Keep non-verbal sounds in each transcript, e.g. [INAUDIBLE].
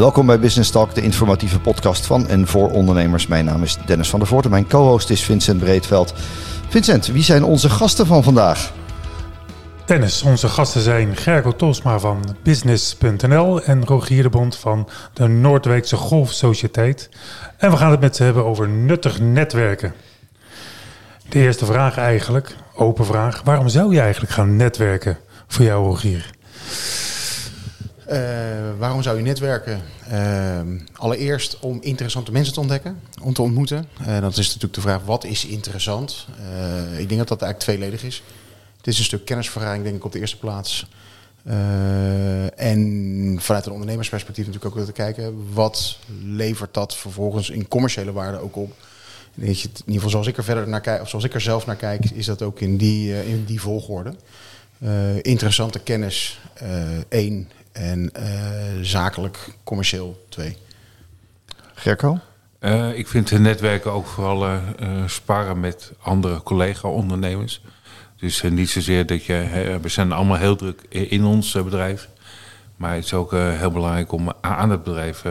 Welkom bij Business Talk, de informatieve podcast van en voor ondernemers. Mijn naam is Dennis van der Voort en mijn co-host is Vincent Breedveld. Vincent, wie zijn onze gasten van vandaag? Dennis, onze gasten zijn Gerco Tosma van Business.nl en Rogier de Bond van de Noordwijkse Golfsociëteit. En we gaan het met ze hebben over nuttig netwerken. De eerste vraag eigenlijk, open vraag. Waarom zou je eigenlijk gaan netwerken voor jou, Rogier? Uh, waarom zou je netwerken? Uh, allereerst om interessante mensen te ontdekken, om te ontmoeten. Uh, dat is natuurlijk de vraag, wat is interessant? ik denk dat dat eigenlijk tweeledig is. Het is een stuk kennisvergaring, denk ik, op de eerste plaats. en vanuit een ondernemersperspectief natuurlijk ook willen kijken... wat levert dat vervolgens in commerciële waarde ook op? in ieder geval zoals ik er verder naar kijk, of zoals ik er zelf naar kijk, is dat ook in die, in die volgorde. interessante kennis, één. En uh, zakelijk, commercieel twee. Gerco? Uh, ik vind netwerken ook vooral uh, sparren met andere collega-ondernemers. Dus niet zozeer dat je... we zijn allemaal heel druk in ons bedrijf. Maar het is ook heel belangrijk om aan het bedrijf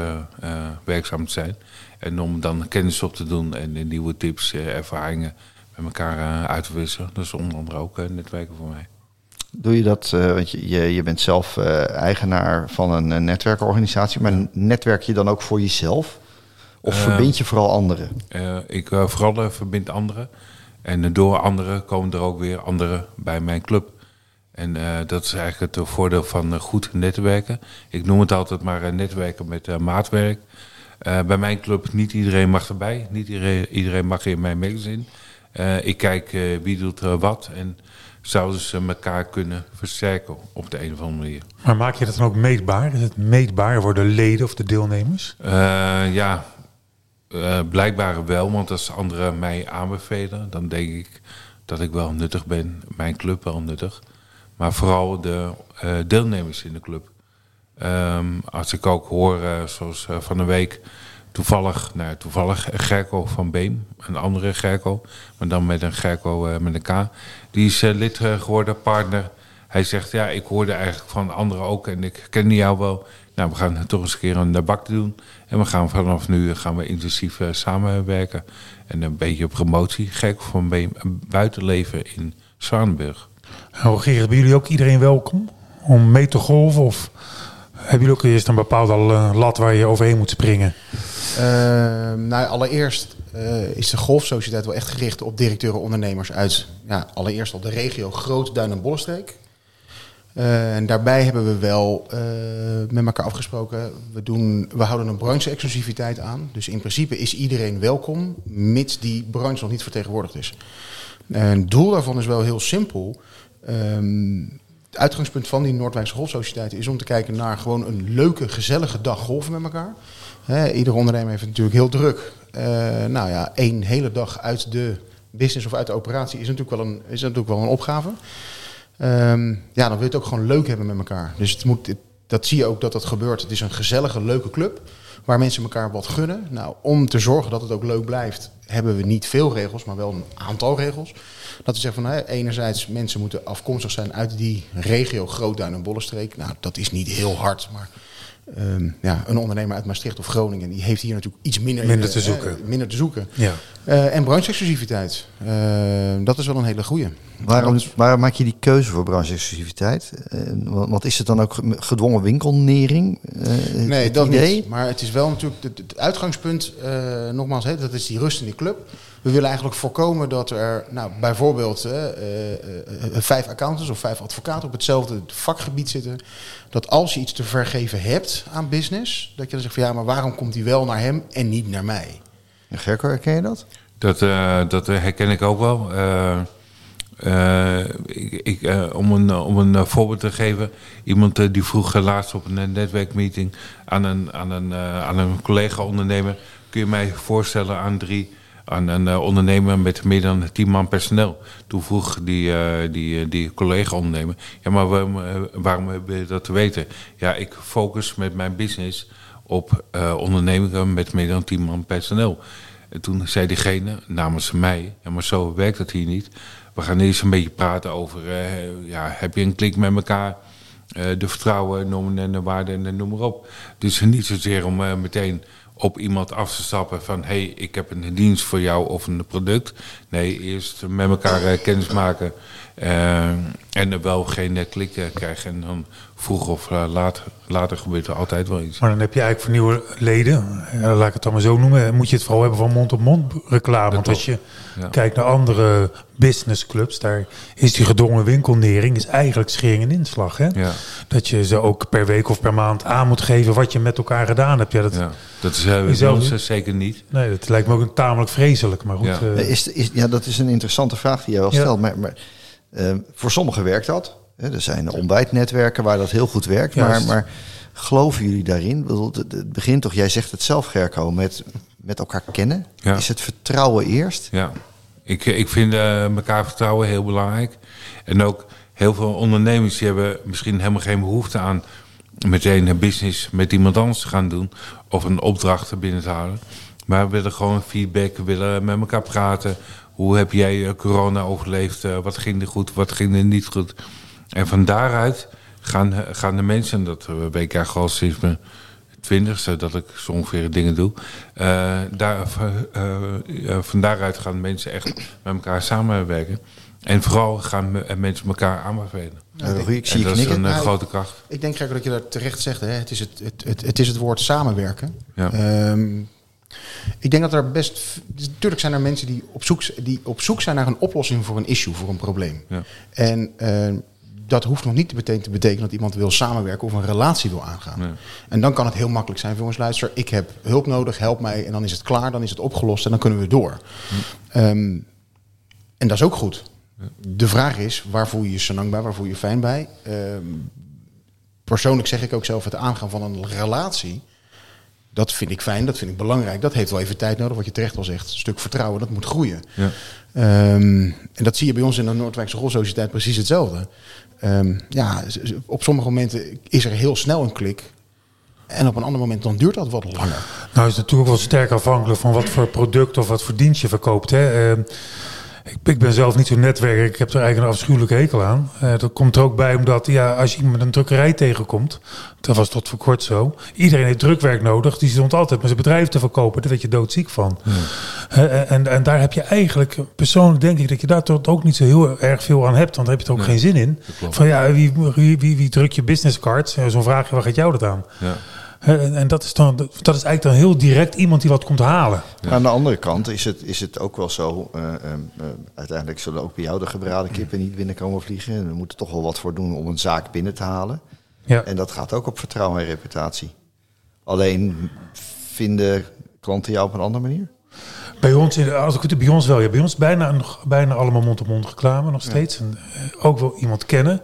werkzaam te zijn. En om dan kennis op te doen en nieuwe tips, ervaringen met elkaar uit te wisselen. Dat is onder andere ook netwerken voor mij. Doe je dat, uh, want je, je bent zelf uh, eigenaar van een, een, netwerkorganisatie, maar netwerk je dan ook voor jezelf? Of uh, verbind je vooral anderen? ik vooral verbind anderen. En door anderen komen er ook weer anderen bij mijn club. En dat is eigenlijk het voordeel van goed netwerken. Ik noem het altijd maar netwerken met maatwerk. bij mijn club, niet iedereen mag erbij. Niet iedereen, iedereen mag in mijn magazine. ik kijk wie doet wat en zouden ze elkaar kunnen versterken op de een of andere manier. Maar maak je dat dan ook meetbaar? Is het meetbaar voor de leden of de deelnemers? Uh, ja, uh, blijkbaar wel, want als anderen mij aanbevelen, dan denk ik dat ik wel nuttig ben, mijn club wel nuttig. Maar vooral de uh, deelnemers in de club. Um, als ik ook hoor, zoals van de week, toevallig, nou, toevallig Gerco van Beem, een andere Gerco, maar dan met een Gerco uh, met een K. Die is uh, lid geworden, partner. Hij zegt, ja, ik hoorde eigenlijk van anderen ook en ik ken jou wel. Nou, we gaan toch eens een keer een bak doen. En we gaan vanaf nu gaan we intensief samenwerken. En een beetje promotie, Gerco van Beem, buitenleven in. Rogier, hebben jullie ook iedereen welkom om mee te golven? Of hebben jullie ook eerst een bepaalde lat waar je overheen moet springen? Uh, nou, allereerst uh, is de Golfsociëteit wel echt gericht op directeuren ondernemers uit ja, allereerst al de regio Groot Duin en Bollenstreek. Uh, en daarbij hebben we wel met elkaar afgesproken, we, doen, we houden een branche-exclusiviteit aan. Dus in principe is iedereen welkom, mits die branche nog niet vertegenwoordigd is. En het doel daarvan is wel heel simpel. Um, het uitgangspunt van die Noordwijkse Golfsociëteit is om te kijken naar gewoon een leuke, gezellige dag golven met elkaar. Hè, ieder ondernemer heeft natuurlijk heel druk. Uh, nou ja, één hele dag uit de business of uit de operatie is natuurlijk wel een, is natuurlijk wel een opgave. Um, ja, dan wil je het ook gewoon leuk hebben met elkaar. Dus het moet, dat zie je ook dat dat gebeurt. Het is een gezellige, leuke club waar mensen elkaar wat gunnen. Nou, om te zorgen dat het ook leuk blijft, hebben we niet veel regels, maar wel een aantal regels. Dat we zeggen van hè, enerzijds mensen moeten afkomstig zijn uit die regio Grootduin en Bollenstreek. Nou, dat is niet heel hard, maar Um, ja, een ondernemer uit Maastricht of Groningen, die heeft hier natuurlijk iets minder, minder te zoeken. Uh, minder te zoeken. Ja. Uh, en branche-exclusiviteit, uh, dat is wel een hele goede. Waarom, waarom maak je die keuze voor branche-exclusiviteit? want is het dan ook gedwongen winkelnering? nee, dat idee? niet. Maar het is wel natuurlijk het, het uitgangspunt, nogmaals, hè, dat is die rust in die club. We willen eigenlijk voorkomen dat er nou, bijvoorbeeld uh, uh, vijf accountants of vijf advocaten op hetzelfde vakgebied zitten. Dat als je iets te vergeven hebt aan business, dat je dan zegt van ja, maar waarom komt die wel naar hem en niet naar mij? Ja, Gerco, herken je dat? Dat, dat herken ik ook wel. ik, ik, om een, om een voorbeeld te geven, iemand die vroeg laatst op een netwerkmeeting aan een, aan een, aan een collega-ondernemer: kun je mij voorstellen aan drie aan een uh, ondernemer met meer dan tien man personeel. Toen vroeg die, uh, die, die collega-ondernemer: Ja, maar waarom, waarom heb je dat te weten? Ja, ik focus met mijn business op ondernemingen met meer dan tien man personeel. En toen zei diegene namens mij: Ja, maar zo werkt het hier niet. We gaan eerst een beetje praten over: ja, heb je een klik met elkaar? eh, de vertrouwen, normen en de waarden en noem maar op. Dus niet zozeer om eh, meteen op iemand af te stappen van... hey, ik heb een dienst voor jou of een product. Nee, eerst met elkaar uh, kennis maken... en er wel geen net klik krijgen. En dan vroeg of later, later gebeurt er altijd wel iets. Maar dan heb je eigenlijk voor nieuwe leden, laat ik het dan maar zo noemen... moet je het vooral hebben van mond-op-mond reclame. Want als je ja. kijkt naar andere businessclubs, daar is die gedwongen winkelnering is eigenlijk schering en inslag. Hè? Ja. Dat je ze ook per week of per maand aan moet geven wat je met elkaar gedaan hebt. Ja, dat, ja, dat is uh, zelf zeker niet. Nee, dat lijkt me ook een tamelijk vreselijk. Maar goed, ja. Uh, is, is, ja, dat is een interessante vraag die jij wel stelt. Maar, maar voor sommigen werkt dat. Er zijn ontbijtnetwerken waar dat heel goed werkt. Maar, maar geloven jullie daarin? Het begint toch, jij zegt het zelf Gerco, met, met elkaar kennen. Ja. Is het vertrouwen eerst? Ja, ik, ik vind uh, elkaar vertrouwen heel belangrijk. En ook heel veel ondernemers die hebben misschien helemaal geen behoefte aan meteen een business met iemand anders te gaan doen. Of een opdracht binnen te halen. Maar we willen gewoon feedback, we willen met elkaar praten. Hoe heb jij corona overleefd? Uh, wat ging er goed, wat ging er niet goed? En van daaruit gaan, gaan de mensen, dat WK Galsisme twintigste dat ik zo ongeveer dingen doe. Uh, daar, uh, van daaruit gaan mensen echt met elkaar samenwerken. En vooral gaan mensen elkaar aanbevelen. Ik zie en dat knikken. is een Nou, grote kracht. Ik denk Gregor, dat je dat terecht zegt. Hè? Het, is het, het, het, het is het woord samenwerken. Ja. Ehm, ik denk dat er best. Natuurlijk zijn er mensen die op, zoek, die op zoek zijn naar een oplossing voor een issue, voor een probleem. Ja. En uh, dat hoeft nog niet meteen te betekenen dat iemand wil samenwerken of een relatie wil aangaan. Nee. En dan kan het heel makkelijk zijn voor ons luister. Ik heb hulp nodig, help mij. En dan is het klaar, dan is het opgelost en dan kunnen we door. Um, en dat is ook goed. De vraag is, waar voel je je senang bij, waar voel je je fijn bij? Um, persoonlijk zeg ik ook zelf, het aangaan van een relatie... Dat vind ik fijn, dat vind ik belangrijk. Dat heeft wel even tijd nodig, wat je terecht al zegt. Een stuk vertrouwen, dat moet groeien. Ja. Um, en dat zie je bij ons in de Noordwijkse Golfsociëteit precies hetzelfde. Um, ja, op sommige momenten is er heel snel een klik. En op een ander moment dan duurt dat wat langer. Nou is het natuurlijk wel sterk afhankelijk van wat voor product of wat voor dienst je verkoopt. Hè. Uh, ik, ik, ben zelf niet zo'n netwerker. Ik heb er eigenlijk een afschuwelijke hekel aan. Uh, dat komt er ook bij omdat ja, als je iemand met een drukkerij tegenkomt, dat was tot voor kort zo. Iedereen heeft drukwerk nodig. Die stond altijd met zijn bedrijf te verkopen. Daar werd je doodziek van. Hmm. Uh, en, en daar heb je eigenlijk, persoonlijk denk ik dat je daar toch ook niet zo heel erg veel aan hebt. Want daar heb je er ook Nee, geen zin in. Van ja, wie, wie, wie, wie drukt je businesscards? Zo'n vraagje, waar gaat jou dat aan? Ja. En, dat, is dan, dat is eigenlijk dan heel direct iemand die wat komt halen. Aan de andere kant is het, is het ook wel zo. Uh, uh, uiteindelijk zullen ook bij jou de gebraden kippen niet binnenkomen vliegen. En we moeten toch wel wat voor doen om een zaak binnen te halen. Ja. En dat gaat ook op vertrouwen en reputatie. Alleen vinden klanten jou op een andere manier? Bij ons, in als ik het bij ons wel, ja, bij ons bijna, nog, bijna allemaal mond-op-mond reclame nog steeds. En, uh, ook wel iemand kennen.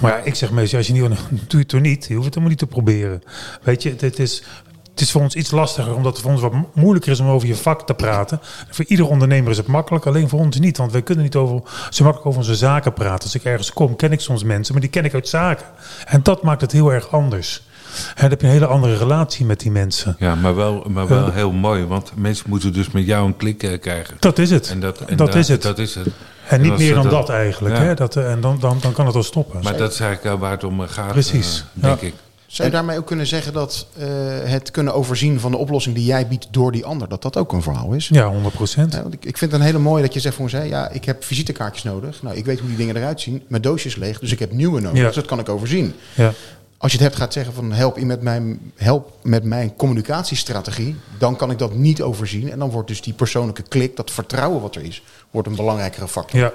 Maar ja, ik zeg meestal, als je niet wil, [LAUGHS] doe je het toch niet. Je hoeft het helemaal niet te proberen. Weet je, het, het, is, het is voor ons iets lastiger, omdat het voor ons wat moeilijker is om over je vak te praten. Voor ieder ondernemer is het makkelijk, alleen voor ons niet. Want wij kunnen niet over, zo makkelijk over onze zaken praten. Als ik ergens kom, ken ik soms mensen, maar die ken ik uit zaken. En dat maakt het heel erg anders. En dan heb je een hele andere relatie met die mensen. Ja, maar wel, maar wel heel mooi. Want mensen moeten dus met jou een klik uh, krijgen. Dat is het. En dat, en dat da, is het. Dat is het. En niet meer dan dat- dat, eigenlijk. Ja. Hè? Dat, eh, en dan, dan, dan kan het wel stoppen. Maar dat is eigenlijk uh, waar het om gaat, Precies, uh, denk ja. ik. Zou je daarmee ook kunnen zeggen dat uh, het kunnen overzien van de oplossing die jij biedt door die ander, dat dat ook een verhaal is? Ja, 100 procent. Ja, want ik, ik vind het een hele mooie dat je zegt voor ons, ja, ik heb visitekaartjes nodig. Nou, ik weet hoe die dingen eruit zien. Mijn doosje is leeg, dus ik heb nieuwe nodig. Ja. Dus dat kan ik overzien. Ja. Als je het hebt gaat zeggen van help, je met mijn, help met mijn communicatiestrategie, dan kan ik dat niet overzien. En dan wordt dus die persoonlijke klik, dat vertrouwen wat er is, wordt een belangrijkere factor. Ja.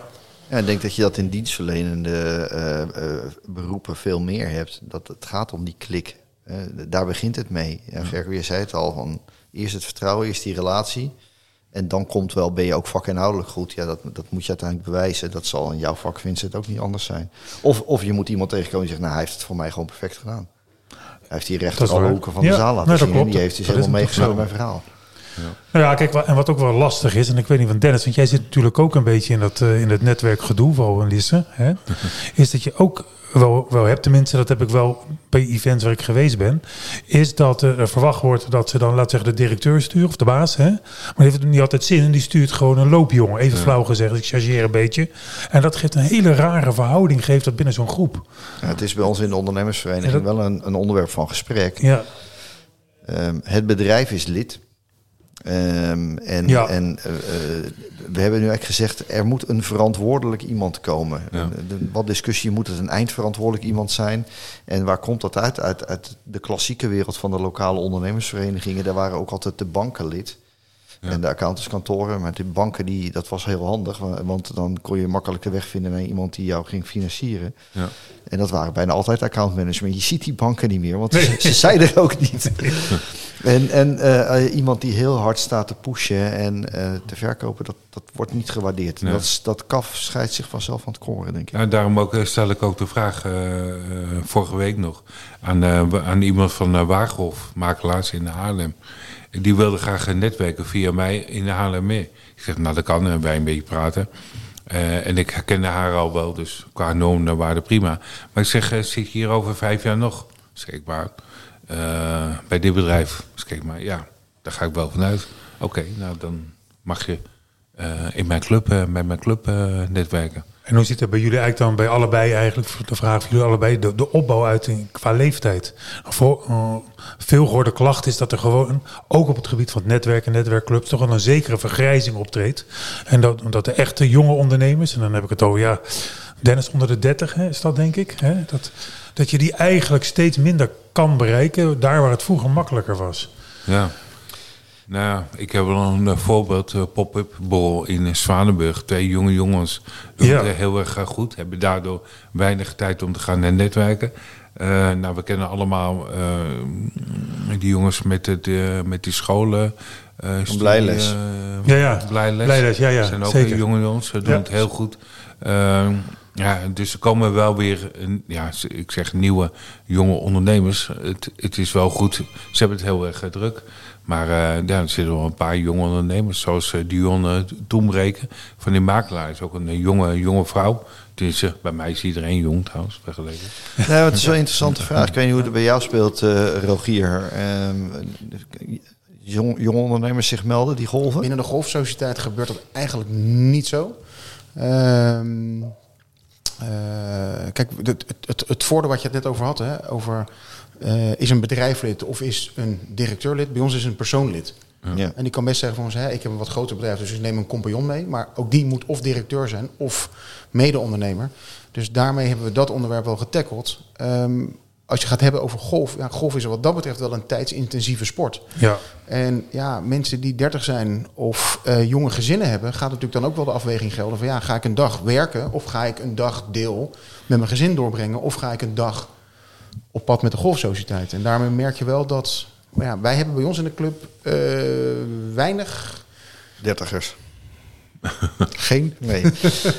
Ja, ik denk dat je dat in dienstverlenende uh, uh, beroepen veel meer hebt. Dat het gaat om die klik. Uh, daar begint het mee. Ja, Gerco, je zei het al, van eerst het vertrouwen, eerst die relatie. En dan komt wel, ben je ook vakinhoudelijk goed. Ja, dat, dat moet je uiteindelijk bewijzen. Dat zal in jouw vak, Vincent, ook niet anders zijn. Of, of je moet iemand tegenkomen die zegt, nou, hij heeft het voor mij gewoon perfect gedaan. Hij heeft die rechter alle hoeken van ja, de zaal laten nee, zien. klopt. En die heeft dus dat helemaal meegespeeld bij verhaal. Ja. Nou ja, kijk, en wat ook wel lastig is, en ik weet niet van Dennis, want jij zit natuurlijk ook een beetje in dat, uh, in het netwerkgedoe, vooral in Lisse, hè, [LAUGHS] is dat je ook wel, wel heb, tenminste, dat heb ik wel bij events waar ik geweest ben, is dat er verwacht wordt dat ze dan, laat zeggen, de directeur sturen of de baas. Hè? Maar die heeft niet altijd zin en die stuurt gewoon een loopjongen. Even flauw gezegd, ik chargeer een beetje. En dat geeft een hele rare verhouding, geeft dat binnen zo'n groep. Ja, het is bij ons in de ondernemersvereniging dat- wel een, een onderwerp van gesprek. Ja, Ehm, het bedrijf is lid. Ehm, en Ja. en eh, eh, we hebben nu eigenlijk gezegd, er moet een verantwoordelijk iemand komen. Ja. De- wat discussie, moet het een eindverantwoordelijk iemand zijn? En waar komt dat uit? Uit, uit de klassieke wereld van de lokale ondernemersverenigingen. Daar waren ook altijd de banken lid. Ja. En de accountantskantoren. Maar de banken, die, dat was heel handig. wa- Want dan kon je makkelijk de weg vinden naar iemand die jou ging financieren. Ja. En dat waren bijna altijd accountmanagement. Je ziet die banken niet meer, want ze, ze zijn er ook niet. [LAUGHS] En, en eh, eh, iemand die heel hard staat te pushen en eh, te verkopen, dat, dat wordt niet gewaardeerd. En Ja. Dat, is- dat kaf scheidt zich vanzelf van het koren, denk ik. Ja, daarom ook, eh, stel ik ook de vraag, eh, eh, vorige week nog, aan, aan iemand van uh, Waaghof, makelaars in Haarlem. Die wilde graag netwerken via mij in Haarlem mee. Ik zeg, nou dat kan, en wij een beetje praten. En ik herkende haar al wel, dus qua norm en waarde prima. Maar ik zeg, zit je hier over vijf jaar nog? Zeg ik, maar bij dit bedrijf. Ik, maar ja, daar ga ik wel vanuit. Oké, nou dan mag je in mijn club, eh, bij mijn club eh, netwerken. En hoe ziet het bij jullie eigenlijk dan bij allebei eigenlijk, de vraag van jullie allebei, de, de opbouw uit in, qua leeftijd? Voor, eh, veel gehoorde klacht is dat er gewoon, ook op het gebied van het netwerk en netwerkclubs, toch wel een zekere vergrijzing optreedt. En dat, dat de echte jonge ondernemers, en dan heb ik het over, ja, Dennis onder de 30 hè, is dat denk ik, hè, dat, dat je die eigenlijk steeds minder kan bereiken, daar waar het vroeger makkelijker was. Ja. Nou, ja, ik heb wel een eh, voorbeeld, eh, pop-up borrel in Zwanenburg. Twee jonge jongens doen Ja. het heel erg goed. Hebben daardoor weinig tijd om te gaan naar netwerken. Eh, nou, we kennen allemaal eh, die jongens met, het, met die scholen. eh, studie, Blijles. Ja, ja. Blijles. Blijles, ja, ja, zijn ook zeker. jonge jongens. Ze doen Ja. het heel goed. Ehm, ja, dus er komen wel weer, een, ja, ik zeg nieuwe jonge ondernemers. Het, het is wel goed. Ze hebben het heel erg druk. Maar eh, ja, er zitten wel een paar jonge ondernemers, zoals eh, Dion uh, Toenbreken van die makelaar. Is ook een eh, jonge, jonge vrouw. Dus, bij mij is iedereen jong trouwens, vergeleken. Nou, het is wel een interessante vraag. Ik weet niet hoe het bij jou speelt, eh, Rogier. Ehm, jong, jonge ondernemers zich melden, die golven? Binnen de golfsociëteit gebeurt dat eigenlijk niet zo. Ehm, eh, kijk, het, het, het, het voordeel wat je het net over had, hè, over eh, is een bedrijflid of is een directeurlid, bij ons is een persoonlid. Ja. En die kan best zeggen van ons, hè, ik heb een wat groter bedrijf, dus ik neem een compagnon mee. Maar ook die moet of directeur zijn of mede-ondernemer. Dus daarmee hebben we dat onderwerp wel getackeld. Ehm, als je gaat hebben over golf, ja, golf is wat dat betreft wel een tijdsintensieve sport. Ja. En ja, mensen die 30 zijn of eh, jonge gezinnen hebben, gaat natuurlijk dan ook wel de afweging gelden van ja, ga ik een dag werken of ga ik een dag deel met mijn gezin doorbrengen of ga ik een dag op pad met de golfsociëteit. En daarmee merk je wel dat maar ja, wij hebben bij ons in de club eh, weinig. Dertigers. [LAUGHS] Geen? Nee. [LAUGHS]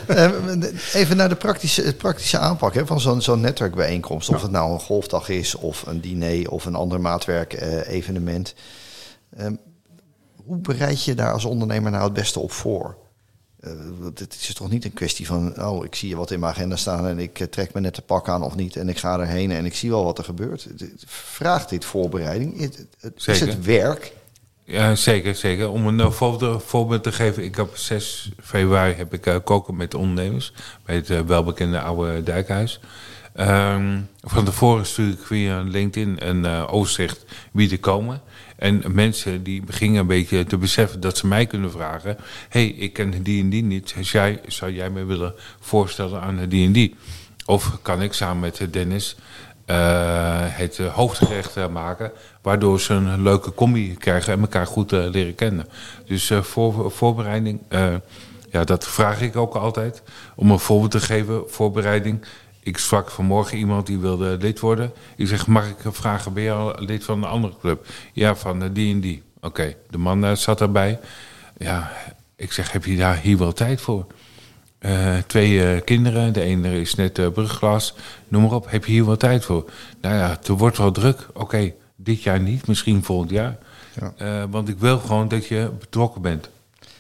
Ehm, even naar de praktische, het praktische aanpak hè, van zo'n zo'n netwerkbijeenkomst. Of het nou een golfdag is, of een diner, of een ander maatwerk-evenement. Ehm, hoe bereid je daar als ondernemer nou het beste op voor? Uh, het is toch niet een kwestie van, oh, ik zie wat in mijn agenda staan en ik uh, trek me net de pak aan of niet en ik ga erheen en ik zie wel wat er gebeurt. Vraagt dit voorbereiding? Het, is het werk? Ja, zeker, zeker. Om een uh, voorbeeld, voorbeeld, te geven, ik heb 6 februari heb ik uh, koken met ondernemers bij het uh, welbekende oude dijkhuis. Um, van tevoren stuur ik via LinkedIn een uh, overzicht wie er komen. En mensen die beginnen een beetje te beseffen dat ze mij kunnen vragen: hey, ik ken die en die niet. Zou jij me willen voorstellen aan die en die? Of kan ik samen met Dennis uh, het hoofdgerecht uh, maken, waardoor ze een leuke combi krijgen en elkaar goed leren kennen. Dus voor, voorbereiding, ja, dat vraag ik ook altijd. Om een voorbeeld te geven, voorbereiding. Ik sprak vanmorgen iemand die wilde lid worden. Ik zeg, mag ik vragen, ben je al lid van een andere club? Ja, van die en die. Oké, okay. de man zat erbij. Ja, ik zeg, heb je daar hier wel tijd voor? Uh, twee uh, kinderen, de ene is net uh, brugglas, noem maar op. Heb je hier wel tijd voor? Nou ja, het wordt wel druk. Oké, okay, dit jaar niet, misschien volgend jaar. Ja. want ik wil gewoon dat je betrokken bent.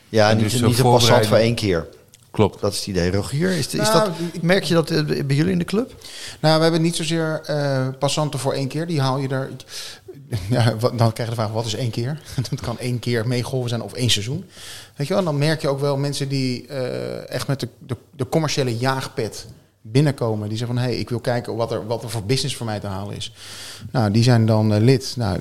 Ja, en niet, dus, niet een passant voor één keer. Klopt. Dat is het idee. Rogier, is, is Nou, dat, ik- merk je dat eh, bij jullie in de club? Nou, we hebben niet zozeer eh, passanten voor één keer. Die haal je er. Ja, wat- dan krijg je de vraag: wat is één keer? [LAUGHS] Dat kan één keer meegolven zijn of één seizoen. Weet je wel? En dan merk je ook wel mensen die eh, echt met de, de, de commerciële jaagpet binnenkomen. Die zeggen van: hé, hey, ik wil kijken wat er, wat er voor business voor mij te halen is. Nou, die zijn dan lid. Nou,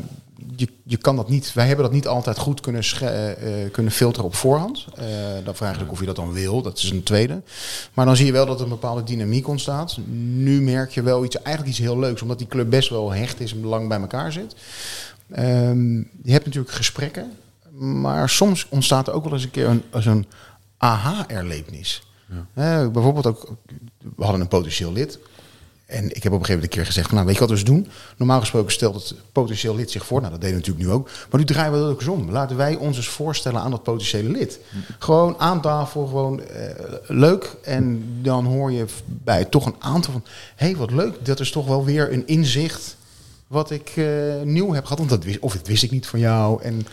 je, je kan dat niet, wij hebben dat niet altijd goed kunnen, eh, eh, kunnen filteren op voorhand. Eh, dan vraag ook of je dat dan wil, dat is een tweede. Maar dan zie je wel dat er een bepaalde dynamiek ontstaat. Nu merk je wel iets, eigenlijk iets heel leuks, omdat die club best wel hecht is en lang bij elkaar zit. Ehm, je hebt natuurlijk gesprekken, maar soms ontstaat er ook wel eens een keer een, zo'n aha-erlevenis. Eh, bijvoorbeeld ook, we hadden een potentieel lid. En ik heb op een gegeven moment een keer gezegd, nou weet je wat we eens doen? Normaal gesproken stelt het potentieel lid zich voor. Nou, dat deden we natuurlijk nu ook. Maar nu draaien we dat ook eens om. Laten wij ons eens voorstellen aan dat potentiële lid. Gewoon aan tafel, gewoon eh, leuk. En dan hoor je bij toch een aantal van... hé, hey, wat leuk, dat is toch wel weer een inzicht wat ik eh, nieuw heb gehad. Want dat wist, of dat wist ik niet van jou. En,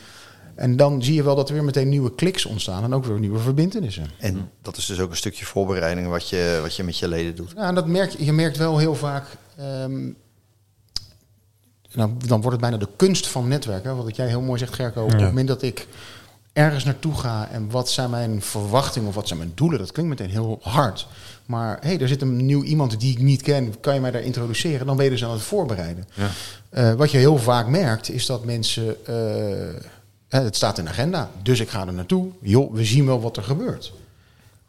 en dan zie je wel dat er weer meteen nieuwe kliks ontstaan. En ook weer nieuwe verbindenissen. En dat is dus ook een stukje voorbereiding wat je, wat je met je leden doet. Ja, en dat merk je. Je merkt wel heel vaak. ehm, nou, dan wordt het bijna de kunst van netwerken. Wat jij heel mooi zegt, Gerco. Op het moment dat ik ergens naartoe ga en wat zijn mijn verwachtingen of wat zijn mijn doelen, dat klinkt meteen heel hard. Maar hé, hey, er zit een nieuw iemand die ik niet ken, kan je mij daar introduceren? Dan ben je dus aan het voorbereiden. Ja. Eh, wat je heel vaak merkt, is dat mensen. eh, het staat in de agenda, dus ik ga er naartoe. Joh, we zien wel wat er gebeurt.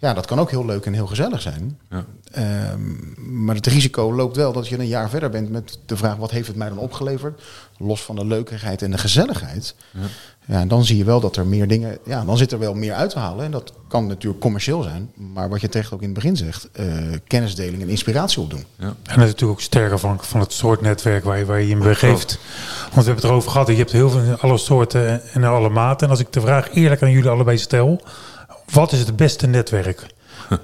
Ja, dat kan ook heel leuk en heel gezellig zijn. Ja. Ehm, maar het risico loopt wel dat je een jaar verder bent met de vraag: wat heeft het mij dan opgeleverd? Los van de leukigheid en de gezelligheid. Ja. en dan zie je wel dat er meer dingen. Ja, dan zit er wel meer uit te halen. En dat kan natuurlijk commercieel zijn. Maar wat je terecht ook in het begin zegt: eh, kennisdeling en inspiratie opdoen. Ja. En dat is natuurlijk ook sterk afhankelijk van het soort netwerk waar je, waar je in begeeft. Want we hebben het erover gehad. Je hebt heel veel alle soorten en alle maten. En als ik de vraag eerlijk aan jullie allebei stel. Wat is het beste netwerk? [LAUGHS]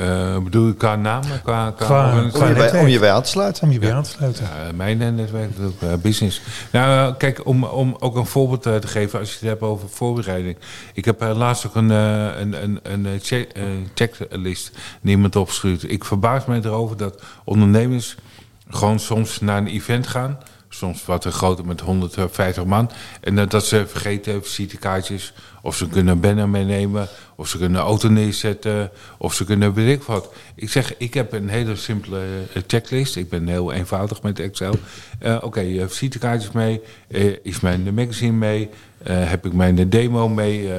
Uh, bedoel je qua naam? Qua, qua, Qua- Om je, bij, om je bij aan te sluiten. Om je bij aan te sluiten. Ja, mijn eh, netwerk, uh, business. Nou, kijk, om, om ook een voorbeeld te geven als je het hebt over voorbereiding. Ik heb uh, laatst ook een, een, een, een check, checklist niemand opgestuurd. Ik verbaas me erover dat ondernemers gewoon soms naar een event gaan. Soms wat groter met 150 man. En dat ze vergeten visitekaartjes. Of ze kunnen een banner meenemen. Of ze kunnen een auto neerzetten. Of ze kunnen weet ik wat. Ik zeg, ik heb een hele simpele uh, checklist. Ik ben heel eenvoudig met Excel. Uh, Oké, okay, uh, visitekaartjes mee. Uh, is mijn magazine mee? heb ik mijn demo mee?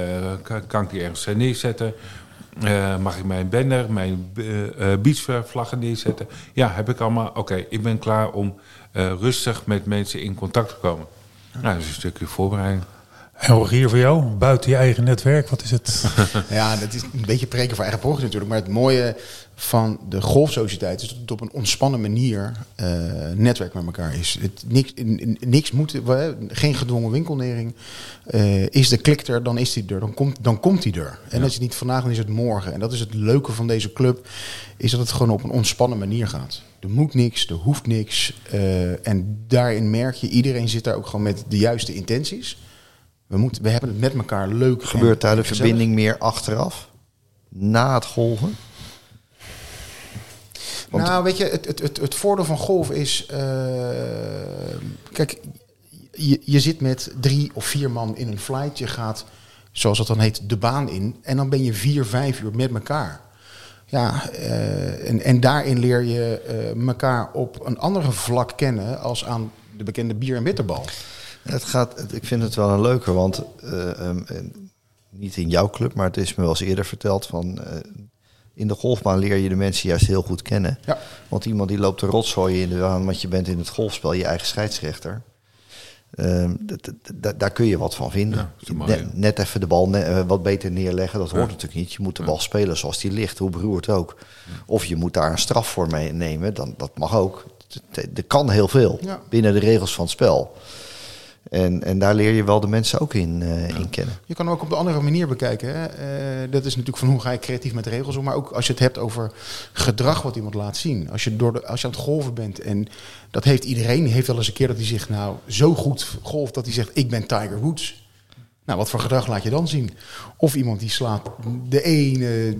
Kan, kan, ik die ergens neerzetten? mag ik mijn banner, mijn beachvlaggen neerzetten? Ja, heb ik allemaal. Oké, ik ben klaar om rustig met mensen in contact te komen. Nou, dat is een stukje voorbereiding. En Rogier, voor jou, buiten je eigen netwerk, wat is het? [LAUGHS] ja, dat is een beetje preken voor eigen pogen natuurlijk. Maar het mooie van de golfsociëteit is dat het op een ontspannen manier uh, netwerk met elkaar is. Het, niks, niks moet, geen gedwongen winkelnering. Uh, is de klik er, dan is die er, dan komt, dan komt die er. En ja. als het niet vandaag, dan is het morgen. En dat is het leuke van deze club, is dat het gewoon op een ontspannen manier gaat. Er moet niks, er hoeft niks. Uh, en daarin merk je, iedereen zit daar ook gewoon met de juiste intenties. We, moeten, we hebben het met elkaar leuk. Gebeurt daar de verbinding meer achteraf? Na het golven? Want nou, weet je, het, het, het, het voordeel van golf is... Uh, kijk, je, je zit met drie of vier man in een flight. Je gaat, zoals dat dan heet, de baan in. En dan ben je vier, vijf uur met elkaar. Ja, uh, en, en daarin leer je uh, elkaar op een andere vlak kennen... als aan de bekende bier- en bitterbal. Het gaat, ik vind het wel een leuke, want uh, um, niet in jouw club, maar het is me wel eens eerder verteld van uh, in de golfbaan leer je de mensen juist heel goed kennen. Ja. Want iemand die loopt de rotzooi in de baan, want je bent in het golfspel je eigen scheidsrechter. Um, daar kun je wat van vinden. Ja, mooi, net, net, even de bal uh, wat beter neerleggen, dat hoort ja. natuurlijk niet. Je moet de bal spelen zoals die ligt, hoe beroerd ook. Of je moet daar een straf voor meenemen, dan, dat mag ook. Er kan heel veel binnen de regels van het spel. En, en daar leer je wel de mensen ook in, uh, in kennen. Je kan hem ook op de andere manier bekijken. Hè? Uh, dat is natuurlijk van hoe ga je creatief met regels om. Maar ook als je het hebt over gedrag wat iemand laat zien. Als je, door de, als je aan het golven bent. En dat heeft iedereen. Die heeft wel eens een keer dat hij zegt, nou, zo goed golf dat hij zegt, ik ben Tiger Woods. Nou, wat voor gedrag laat je dan zien? Of iemand die slaat de ene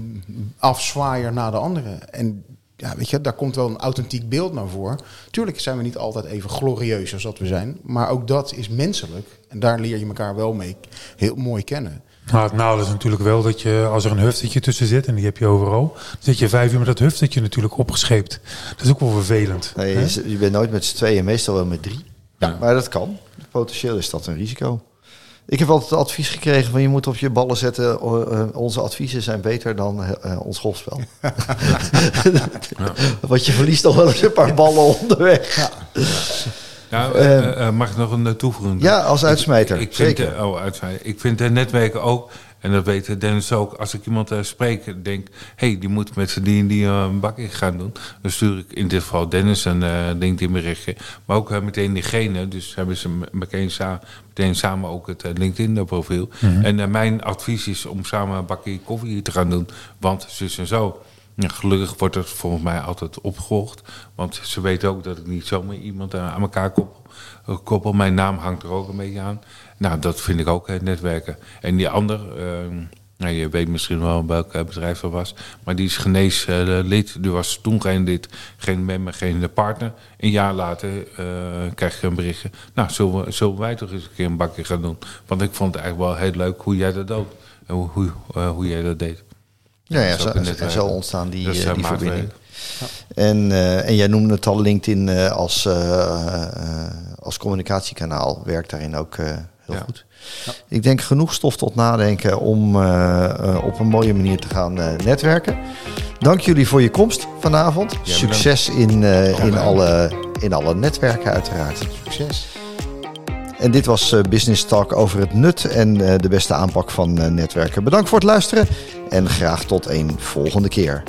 afzwaaier na de andere. En ja, weet je, daar komt wel een authentiek beeld naar voren. Tuurlijk zijn we niet altijd even glorieus als dat we zijn. Maar ook dat is menselijk. En daar leer je elkaar wel mee heel mooi kennen. Nou, het nadeel is natuurlijk wel dat je, als er een huftetje tussen zit, en die heb je overal, dan zit je vijf uur met dat huftetje natuurlijk opgescheept. Dat is ook wel vervelend. Nee, je bent nooit met z'n tweeën, meestal wel met drie. Ja. Maar dat kan. Potentieel is dat een risico. Ik heb altijd advies gekregen van je moet op je ballen zetten. eh, onze adviezen zijn beter dan eh, eh, ons golfspel. [LAUGHS] Want je verliest nog wel eens een paar ballen onderweg. Ja, eh, eh, eh, mag ik nog een toevoeging doen? Ja, als uitsmijter. Ik, ik vind, zeker. oh, uitsmijter. Ik vind de netwerken ook, en dat weet Dennis ook, als ik iemand uh, spreek, denk, hé, hey, die moet met z'n die en die uh, een bakje gaan doen. Dan stuur ik in dit geval Dennis een uh, LinkedIn berichtje. Maar ook meteen diegene, dus hebben ze meteen, sa meteen samen ook het LinkedIn profiel. Mm -hmm. En mijn advies is om samen een bakje koffie te gaan doen, want zus en zo. Ja, gelukkig wordt het volgens mij altijd opgevolgd. Want ze weten ook dat ik niet zomaar iemand aan elkaar koppel. koppel. Mijn naam hangt er ook een beetje aan. Nou, dat vind ik ook netwerken. En die ander, uh, nou, je weet misschien wel welk bedrijf dat was. Maar die is geneeslid. Die was toen geen lid, geen member, geen partner. Een jaar later uh, krijg je een berichtje. Nou, zullen, we, zullen wij toch eens een keer een bakje gaan doen? Want ik vond het eigenlijk wel heel leuk hoe jij dat doet. En hoe, hoe, uh, hoe jij dat deed. Ja, ja zo, en zo ontstaan die, Dus, die verbinding. Ja. En, uh, en jij noemde het al LinkedIn uh, als, als communicatiekanaal. Werkt daarin ook heel ja. goed. Ja. Ik denk genoeg stof tot nadenken om op een mooie manier te gaan netwerken. Dank jullie voor je komst vanavond. Succes in, in, alle, in alle netwerken uiteraard. Succes. En dit was uh, Business Talk over het nut en uh, de beste aanpak van uh, netwerken. Bedankt voor het luisteren en graag tot een volgende keer.